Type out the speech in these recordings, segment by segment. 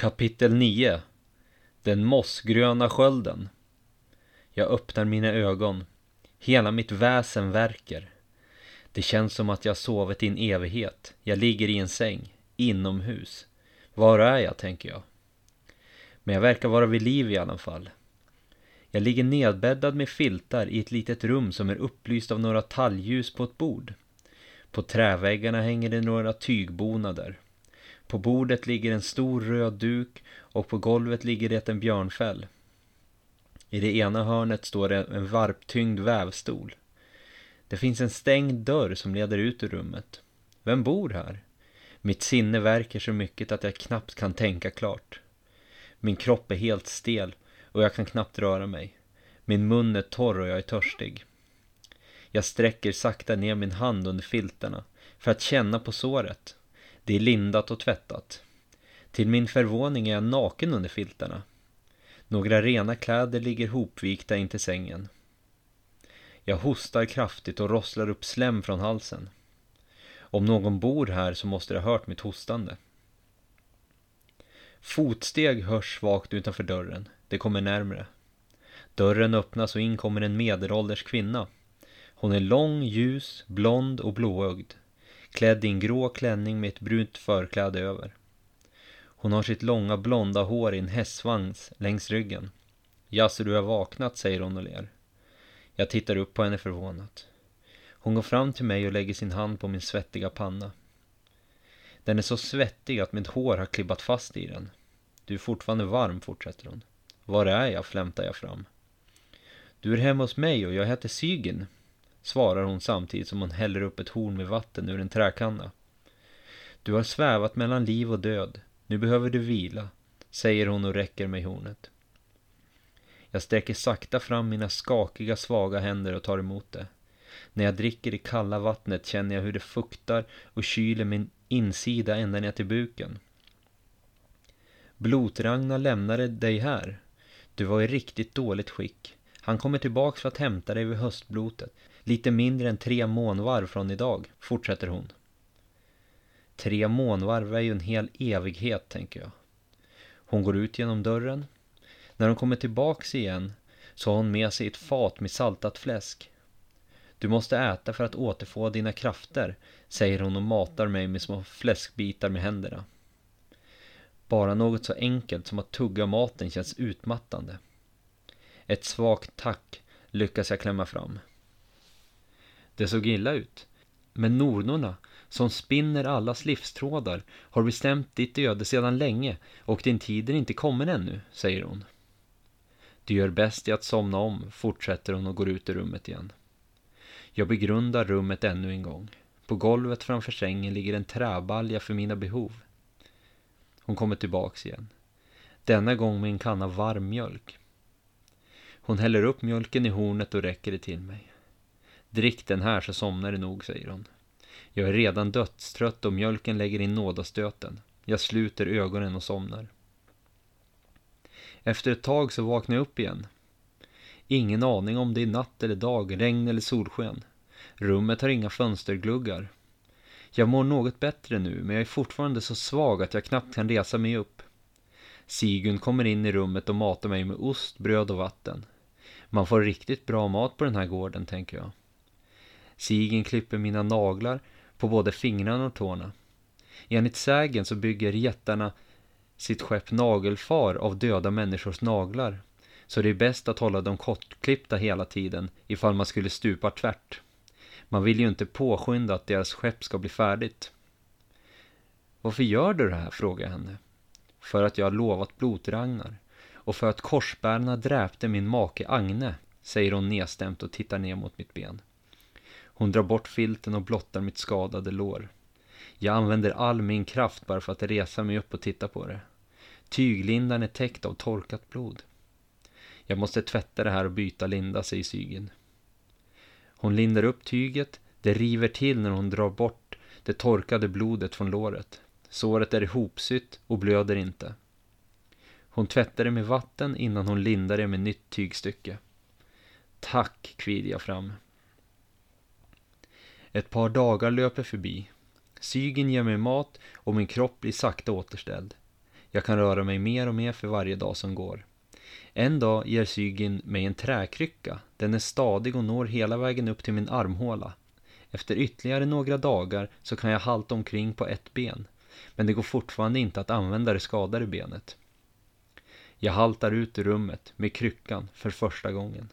Kapitel 9 Den mossgröna skölden Jag öppnar mina ögon. Hela mitt väsen verkar. Det känns som att jag sovit i en evighet. Jag ligger i en säng, inomhus. Var är jag, tänker jag. Men jag verkar vara vid liv i alla fall. Jag ligger nedbäddad med filtar i ett litet rum som är upplyst av några talgljus på ett bord. På träväggarna hänger det några tygbonader. På bordet ligger en stor röd duk och på golvet ligger det en björnfäll. I det ena hörnet står det en varptyngd vävstol. Det finns en stängd dörr som leder ut ur rummet. Vem bor här? Mitt sinne verkar så mycket att jag knappt kan tänka klart. Min kropp är helt stel och jag kan knappt röra mig. Min mun är torr och jag är törstig. Jag sträcker sakta ner min hand under filtarna för att känna på såret. Det är lindat och tvättat. Till min förvåning är jag naken under filtarna. Några rena kläder ligger hopvikta intill sängen. Jag hostar kraftigt och rosslar upp slem från halsen. Om någon bor här så måste det ha hört mitt hostande. Fotsteg hörs svagt utanför dörren. Det kommer närmre. Dörren öppnas och in kommer en medelålders kvinna. Hon är lång, ljus, blond och blåögd. Klädd i en grå klänning med ett brunt förkläde över. Hon har sitt långa blonda hår i en hästsvans längs ryggen. Jaså, du har vaknat, säger hon och ler. Jag tittar upp på henne förvånat. Hon går fram till mig och lägger sin hand på min svettiga panna. Den är så svettig att mitt hår har klibbat fast i den. Du är fortfarande varm, fortsätter hon. Var är jag, flämtar jag fram. Du är hemma hos mig och jag heter Sygin, svarar hon samtidigt som hon häller upp ett horn med vatten ur en träkanna. Du har svävat mellan liv och död. Nu behöver du vila, säger hon och räcker mig hornet. Jag sträcker sakta fram mina skakiga, svaga händer och tar emot det. När jag dricker det kalla vattnet känner jag hur det fuktar och kyler min insida ända ner till buken. Blotragna lämnade dig här. Du var i riktigt dåligt skick. Han kommer tillbaks för att hämta dig vid höstblotet. Lite mindre än tre månvarv från idag, fortsätter hon. Tre månvarv är ju en hel evighet, tänker jag. Hon går ut genom dörren. När hon kommer tillbaks igen så har hon med sig ett fat med saltat fläsk. Du måste äta för att återfå dina krafter, säger hon och matar mig med små fläskbitar med händerna. Bara något så enkelt som att tugga maten känns utmattande. Ett svagt tack lyckas jag klämma fram. Det såg illa ut. Men nornorna, som spinner allas livstrådar, har bestämt ditt öde sedan länge och din tid är inte kommen ännu, säger hon. Du gör bäst i att somna om, fortsätter hon och går ut ur rummet igen. Jag begrundar rummet ännu en gång. På golvet framför sängen ligger en träbalja för mina behov. Hon kommer tillbaks igen. Denna gång med en kanna varm mjölk. Hon häller upp mjölken i hornet och räcker det till mig. Drick den här så somnar du nog, säger hon. Jag är redan dödstrött och mjölken lägger in nådastöten. Jag sluter ögonen och somnar. Efter ett tag så vaknar jag upp igen. Ingen aning om det är natt eller dag, regn eller solsken. Rummet har inga fönstergluggar. Jag mår något bättre nu, men jag är fortfarande så svag att jag knappt kan resa mig upp. Sigun kommer in i rummet och matar mig med ost, bröd och vatten. Man får riktigt bra mat på den här gården, tänker jag. Sigen klipper mina naglar på både fingrarna och tårna. Enligt sägen så bygger jättarna sitt skepp nagelfar av döda människors naglar. Så det är bäst att hålla dem kortklippta hela tiden ifall man skulle stupa tvärt. Man vill ju inte påskynda att deras skepp ska bli färdigt. Varför gör du det här? frågar jag henne. För att jag har lovat blotragnar. Och för att korsbärarna dräpte min make Agne, säger hon nedstämt och tittar ner mot mitt ben. Hon drar bort filten och blottar mitt skadade lår. Jag använder all min kraft bara för att resa mig upp och titta på det. Tyglindan är täckt av torkat blod. Jag måste tvätta det här och byta linda, säger Sygen. Hon lindar upp tyget, det river till när hon drar bort det torkade blodet från låret. Såret är ihopsytt och blöder inte. Hon tvättade med vatten innan hon lindade med nytt tygstycke. Tack, kvider jag fram. Ett par dagar löper förbi. Sygen ger mig mat och min kropp blir sakta återställd. Jag kan röra mig mer och mer för varje dag som går. En dag ger Sygin mig en träkrycka. Den är stadig och når hela vägen upp till min armhåla. Efter ytterligare några dagar så kan jag halta omkring på ett ben. Men det går fortfarande inte att använda det skadade benet. Jag haltar ut ur rummet med kryckan för första gången.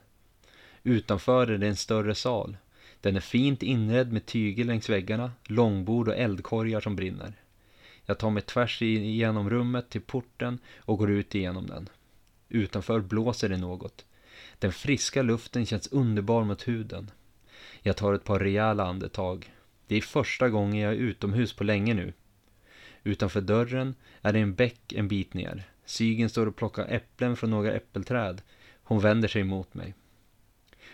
Utanför är det en större sal. Den är fint inredd med tygel längs väggarna, långbord och eldkorgar som brinner. Jag tar mig tvärs igenom rummet till porten och går ut igenom den. Utanför blåser det något. Den friska luften känns underbar mot huden. Jag tar ett par rejäla andetag. Det är första gången jag är utomhus på länge nu. Utanför dörren är det en bäck en bit ner. Sygen står och plockar äpplen från några äppelträd. Hon vänder sig mot mig.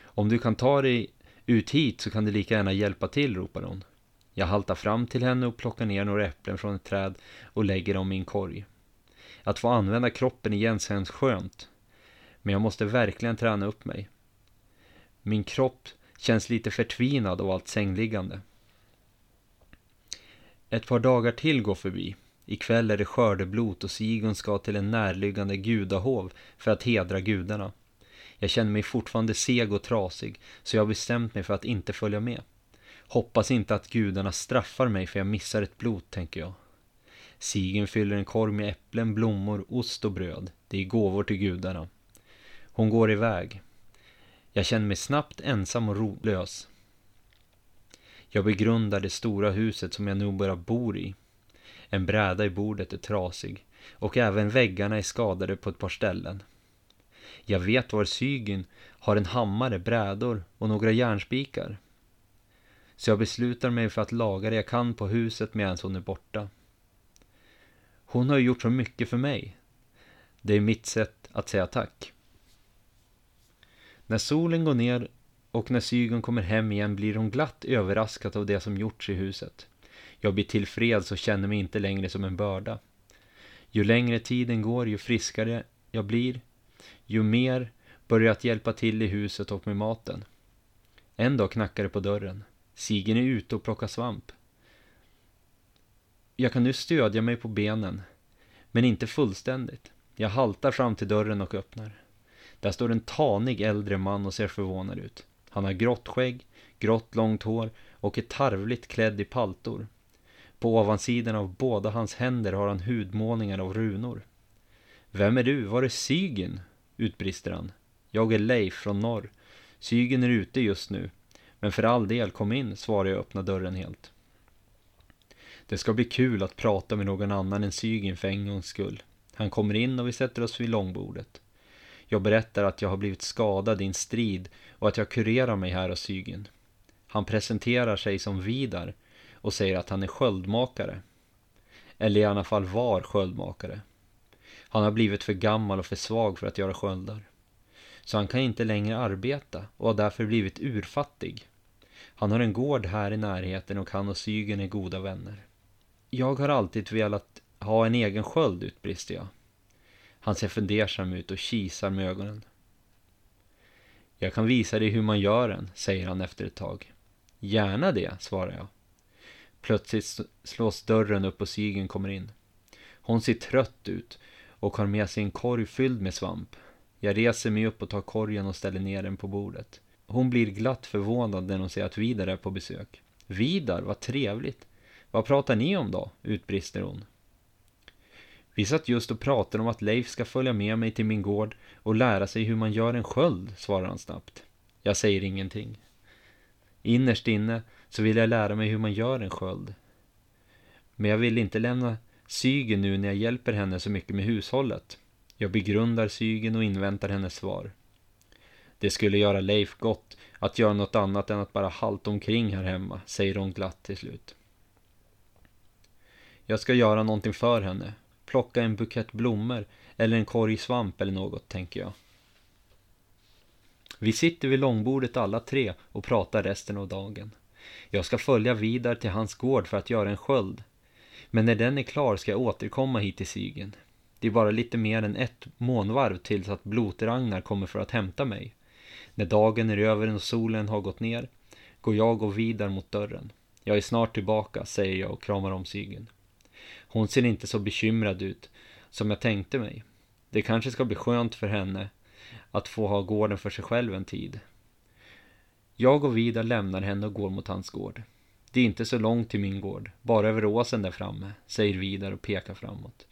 Om du kan ta dig ut hit så kan du lika gärna hjälpa till, ropar hon. Jag haltar fram till henne och plockar ner några äpplen från ett träd och lägger dem i en korg. Att få använda kroppen igen känns skönt. Men jag måste verkligen träna upp mig. Min kropp känns lite förtvinad av allt sängliggande. Ett par dagar till går förbi. Ikväll är det skördeblot och Sigun ska till en närliggande gudahov för att hedra gudarna. Jag känner mig fortfarande seg och trasig, så jag har bestämt mig för att inte följa med. Hoppas inte att gudarna straffar mig för jag missar ett blot, tänker jag. Sigen fyller en korg med äpplen, blommor, ost och bröd. Det är gåvor till gudarna. Hon går iväg. Jag känner mig snabbt ensam och rolös. Jag begrundar det stora huset som jag nu bara bor i. En bräda i bordet är trasig och även väggarna är skadade på ett par ställen. Jag vet var Sygin har en hammare, brädor och några järnspikar. Så jag beslutar mig för att laga det jag kan på huset medan hon är borta. Hon har ju gjort så mycket för mig. Det är mitt sätt att säga tack. När solen går ner och när Sygon kommer hem igen blir hon glatt överraskad av det som gjorts i huset. Jag blir tillfreds och känner mig inte längre som en börda. Ju längre tiden går, ju friskare jag blir, ju mer börjar jag att hjälpa till i huset och med maten. En dag knackar det på dörren. Sigen är ute och plockar svamp. Jag kan nu stödja mig på benen, men inte fullständigt. Jag haltar fram till dörren och öppnar. Där står en tanig äldre man och ser förvånad ut. Han har grått skägg, grått långt hår och är tarvligt klädd i paltor. På ovansidan av båda hans händer har han hudmålningar av runor. Vem är du? Var är Sygen? utbrister han. Jag är Leif från norr. Sygen är ute just nu. Men för all del, kom in, svarar jag och öppnar dörren helt. Det ska bli kul att prata med någon annan än Sygen för en gångs skull. Han kommer in och vi sätter oss vid långbordet. Jag berättar att jag har blivit skadad i en strid och att jag kurerar mig här hos Sygen. Han presenterar sig som Vidar och säger att han är sköldmakare. Eller i alla fall var sköldmakare. Han har blivit för gammal och för svag för att göra sköldar. Så han kan inte längre arbeta och har därför blivit urfattig. Han har en gård här i närheten och han och Sygen är goda vänner. Jag har alltid velat ha en egen sköld, utbrister jag. Han ser fundersam ut och kisar med ögonen. Jag kan visa dig hur man gör den, säger han efter ett tag. Gärna det, svarar jag. Plötsligt slås dörren upp och Sigyn kommer in. Hon ser trött ut och har med sig en korg fylld med svamp. Jag reser mig upp och tar korgen och ställer ner den på bordet. Hon blir glatt förvånad när hon ser att Vidar är på besök. Vidar, vad trevligt. Vad pratar ni om då? utbrister hon. Vi satt just och pratade om att Leif ska följa med mig till min gård och lära sig hur man gör en sköld, svarar han snabbt. Jag säger ingenting. Innerst inne så vill jag lära mig hur man gör en sköld. Men jag vill inte lämna Sygen nu när jag hjälper henne så mycket med hushållet. Jag begrundar Sygen och inväntar hennes svar. Det skulle göra Leif gott att göra något annat än att bara halta omkring här hemma, säger hon glatt till slut. Jag ska göra någonting för henne. Plocka en bukett blommor eller en korg svamp eller något, tänker jag. Vi sitter vid långbordet alla tre och pratar resten av dagen. Jag ska följa Vidar till hans gård för att göra en sköld. Men när den är klar ska jag återkomma hit till Sygen. Det är bara lite mer än ett månvarv tills att Blotragnar kommer för att hämta mig. När dagen är över och solen har gått ner går jag och Vidar mot dörren. Jag är snart tillbaka, säger jag och kramar om Sygen. Hon ser inte så bekymrad ut, som jag tänkte mig. Det kanske ska bli skönt för henne att få ha gården för sig själv en tid. Jag och Vidar lämnar henne och går mot hans gård. Det är inte så långt till min gård, bara över åsen där framme, säger Vidar och pekar framåt.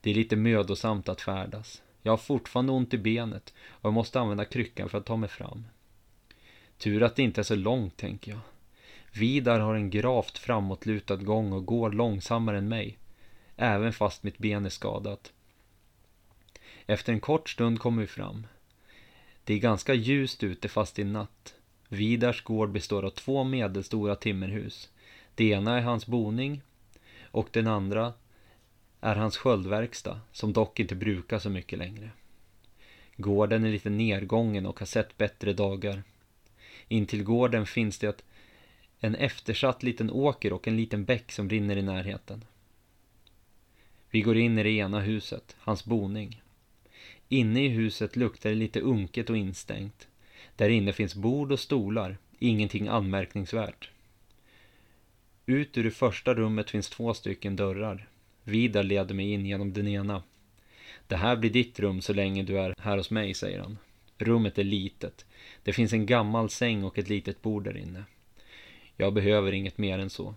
Det är lite mödosamt att färdas. Jag har fortfarande ont i benet och jag måste använda kryckan för att ta mig fram. Tur att det inte är så långt, tänker jag. Vidar har en gravt framåtlutad gång och går långsammare än mig, även fast mitt ben är skadat. Efter en kort stund kommer vi fram. Det är ganska ljust ute fast det är natt. Vidars gård består av två medelstora timmerhus. Det ena är hans boning och den andra är hans sköldverkstad, som dock inte brukar så mycket längre. Gården är lite nedgången och har sett bättre dagar. Intill gården finns det en eftersatt liten åker och en liten bäck som rinner i närheten. Vi går in i det ena huset, hans boning. Inne i huset luktar det lite unket och instängt. Där inne finns bord och stolar, ingenting anmärkningsvärt. Ut ur det första rummet finns två stycken dörrar. Vidar leder mig in genom den ena. Det här blir ditt rum så länge du är här hos mig, säger han. Rummet är litet. Det finns en gammal säng och ett litet bord där inne. Jag behöver inget mer än så.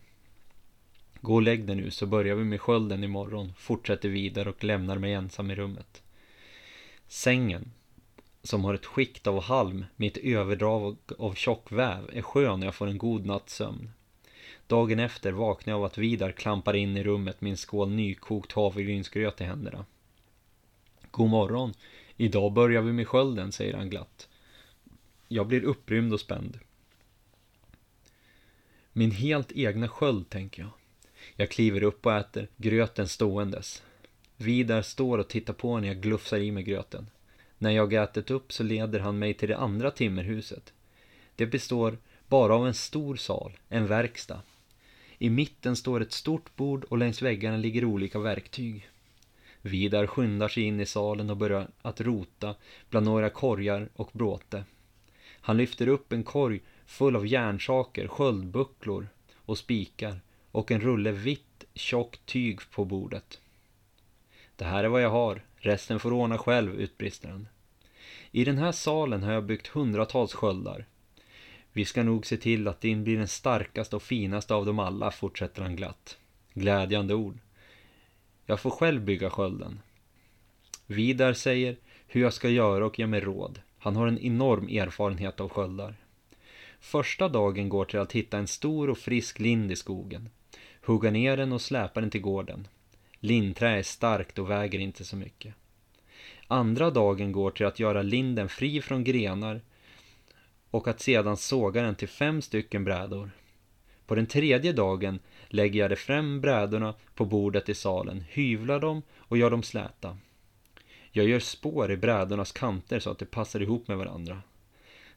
Gå och lägg dig nu så börjar vi med skölden imorgon, fortsätter Vidar och lämnar mig ensam i rummet. Sängen, som har ett skikt av halm med ett överdrag av tjock väv, är skön och jag får en god natts sömn. Dagen efter vaknar jag av att Vidar klampar in i rummet med en skål nykokt havregrynsgröt i händerna. God morgon. Idag börjar vi med skölden, säger han glatt. Jag blir upprymd och spänd. Min helt egna sköld, tänker jag. Jag kliver upp och äter gröten ståendes. Vidar står och tittar på när jag glufsar i mig gröten. När jag ätit upp så leder han mig till det andra timmerhuset. Det består bara av en stor sal, en verkstad. I mitten står ett stort bord och längs väggarna ligger olika verktyg. Vidar skyndar sig in i salen och börjar att rota bland några korgar och bråte. Han lyfter upp en korg full av järnsaker, sköldbucklor och spikar och en rulle vitt tjockt tyg på bordet. Det här är vad jag har, resten får ordna själv, utbrister han. I den här salen har jag byggt hundratals sköldar. Vi ska nog se till att din blir den starkaste och finaste av dem alla, fortsätter han glatt. Glädjande ord. Jag får själv bygga skölden. Vidar säger hur jag ska göra och ger mig råd. Han har en enorm erfarenhet av sköldar. Första dagen går till att hitta en stor och frisk lind i skogen. Hugga ner den och släpa den till gården. Lindträ är starkt och väger inte så mycket. Andra dagen går till att göra linden fri från grenar och att sedan såga den till fem stycken brädor. På den tredje dagen lägger jag de fem brädorna på bordet i salen, hyvlar dem och gör dem släta. Jag gör spår i brädornas kanter så att de passar ihop med varandra.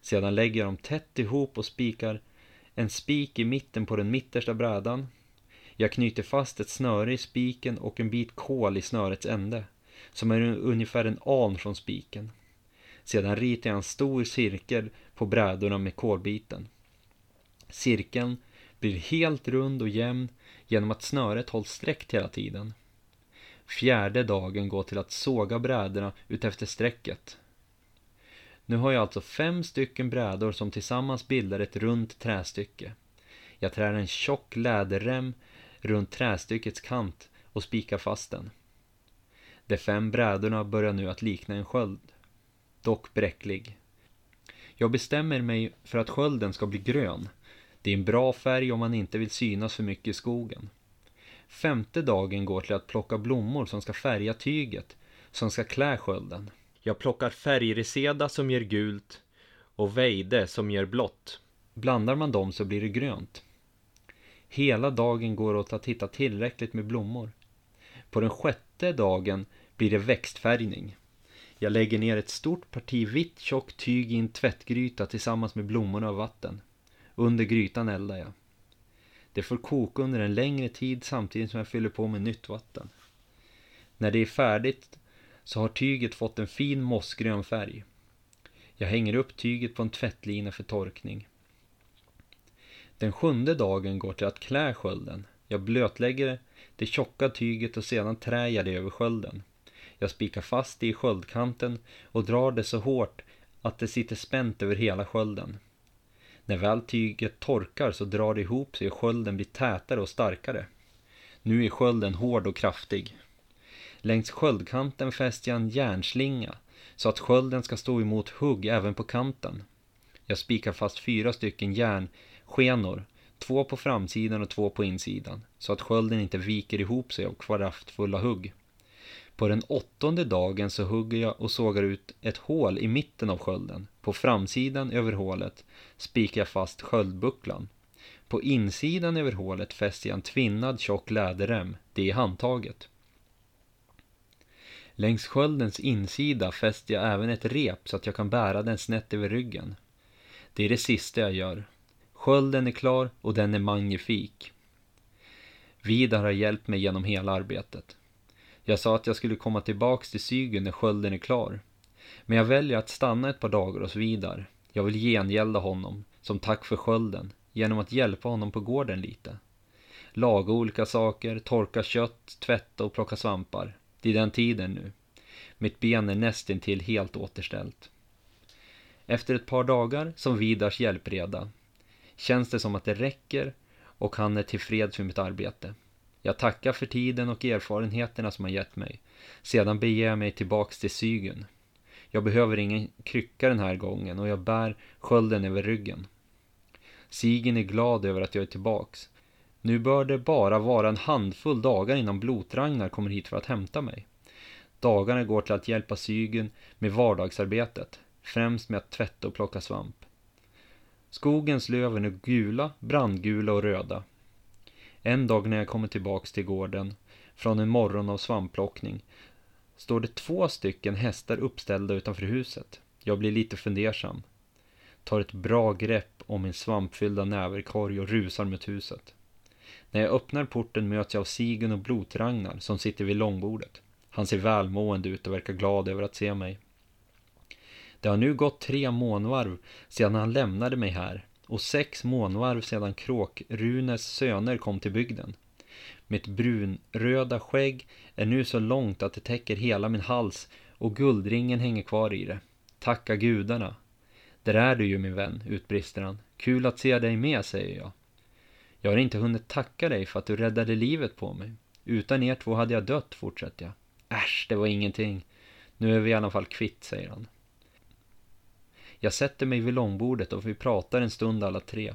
Sedan lägger jag dem tätt ihop och spikar en spik i mitten på den mittersta brädan. Jag knyter fast ett snöre i spiken och en bit kol i snörets ände, som är ungefär en aln från spiken. Sedan ritar jag en stor cirkel på brädorna med kolbiten. Cirkeln blir helt rund och jämn genom att snöret hålls sträckt hela tiden. Fjärde dagen går till att såga brädorna utefter strecket. Nu har jag alltså fem stycken brädor som tillsammans bildar ett runt trästycke. Jag trär en tjock läderrem runt trästyckets kant och spikar fast den. De fem brädorna börjar nu att likna en sköld, dock bräcklig. Jag bestämmer mig för att skölden ska bli grön. Det är en bra färg om man inte vill synas för mycket i skogen. Femte dagen går till att plocka blommor som ska färga tyget, som ska klä skölden. Jag plockar färgreseda som ger gult och vejde som ger blått. Blandar man dem så blir det grönt. Hela dagen går åt att hitta tillräckligt med blommor. På den sjätte dagen blir det växtfärgning. Jag lägger ner ett stort parti vitt tjockt tyg i en tvättgryta tillsammans med blommorna och vatten. Under grytan eldar jag. Det får koka under en längre tid samtidigt som jag fyller på med nytt vatten. När det är färdigt så har tyget fått en fin mossgrön färg. Jag hänger upp tyget på en tvättlina för torkning. Den sjunde dagen går till att klä skölden. Jag blötlägger det tjocka tyget och sedan trär jag det över skölden. Jag spikar fast det i sköldkanten och drar det så hårt att det sitter spänt över hela skölden. När väl tyget torkar så drar det ihop sig och skölden blir tätare och starkare. Nu är skölden hård och kraftig. Längs sköldkanten fäster jag en järnslinga så att skölden ska stå emot hugg även på kanten. Jag spikar fast fyra stycken järnskenor, två på framsidan och två på insidan, så att skölden inte viker ihop sig av kraftfulla hugg. På den åttonde dagen så hugger jag och sågar ut ett hål i mitten av skölden. På framsidan över hålet spikar jag fast sköldbucklan. På insidan över hålet fäster jag en tvinnad tjock läderrem, det är handtaget. Längs sköldens insida fäster jag även ett rep så att jag kan bära den snett över ryggen. Det är det sista jag gör. Skölden är klar och den är magnifik. Vidar har hjälpt mig genom hela arbetet. Jag sa att jag skulle komma tillbaks till Sygen när skölden är klar. Men jag väljer att stanna ett par dagar hos Vidar. Jag vill gengälda honom, som tack för skölden, genom att hjälpa honom på gården lite. Laga olika saker, torka kött, tvätta och plocka svampar. Det är den tiden nu. Mitt ben är nästintill helt återställt. Efter ett par dagar som Vidars hjälpreda känns det som att det räcker och han är tillfreds med mitt arbete. Jag tackar för tiden och erfarenheterna som han gett mig. Sedan beger jag mig tillbaks till Sygen. Jag behöver ingen krycka den här gången och jag bär skölden över ryggen. Sigen är glad över att jag är tillbaks. Nu bör det bara vara en handfull dagar innan Blotragnar kommer hit för att hämta mig. Dagarna går till att hjälpa Sygen med vardagsarbetet, främst med att tvätta och plocka svamp. Skogens löv är nu gula, brandgula och röda. En dag när jag kommer tillbaks till gården från en morgon av svampplockning står det två stycken hästar uppställda utanför huset. Jag blir lite fundersam. Tar ett bra grepp om min svampfyllda näverkorg och rusar mot huset. När jag öppnar porten möts jag av Sigen och Blotragnar som sitter vid långbordet. Han ser välmående ut och verkar glad över att se mig. Det har nu gått tre månvarv sedan han lämnade mig här och sex månvarv sedan Kråk-Runes söner kom till bygden. Mitt brunröda skägg är nu så långt att det täcker hela min hals och guldringen hänger kvar i det. Tacka gudarna. Där är du ju min vän, utbrister han. Kul att se dig med, säger jag. Jag har inte hunnit tacka dig för att du räddade livet på mig. Utan er två hade jag dött, fortsätter jag. Äsch, det var ingenting. Nu är vi i alla fall kvitt, säger han. Jag sätter mig vid långbordet och vi pratar en stund alla tre.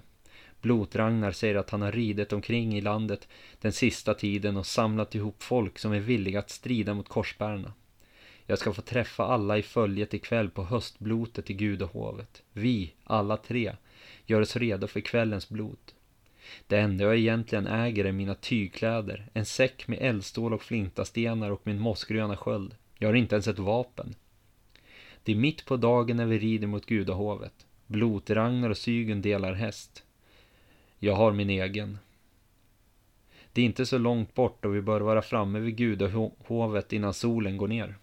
Blotragnar säger att han har ridit omkring i landet den sista tiden och samlat ihop folk som är villiga att strida mot korsbärarna. Jag ska få träffa alla i följet ikväll på höstblotet i gudahovet. Vi, alla tre, gör oss redo för kvällens blot. Det enda jag egentligen äger är mina tygkläder, en säck med eldstål och flintastenar och min mossgröna sköld. Jag har inte ens ett vapen. Det är mitt på dagen när vi rider mot gudahovet. Blotragnar och Sygen delar häst. Jag har min egen. Det är inte så långt bort och vi bör vara framme vid gudahovet innan solen går ner.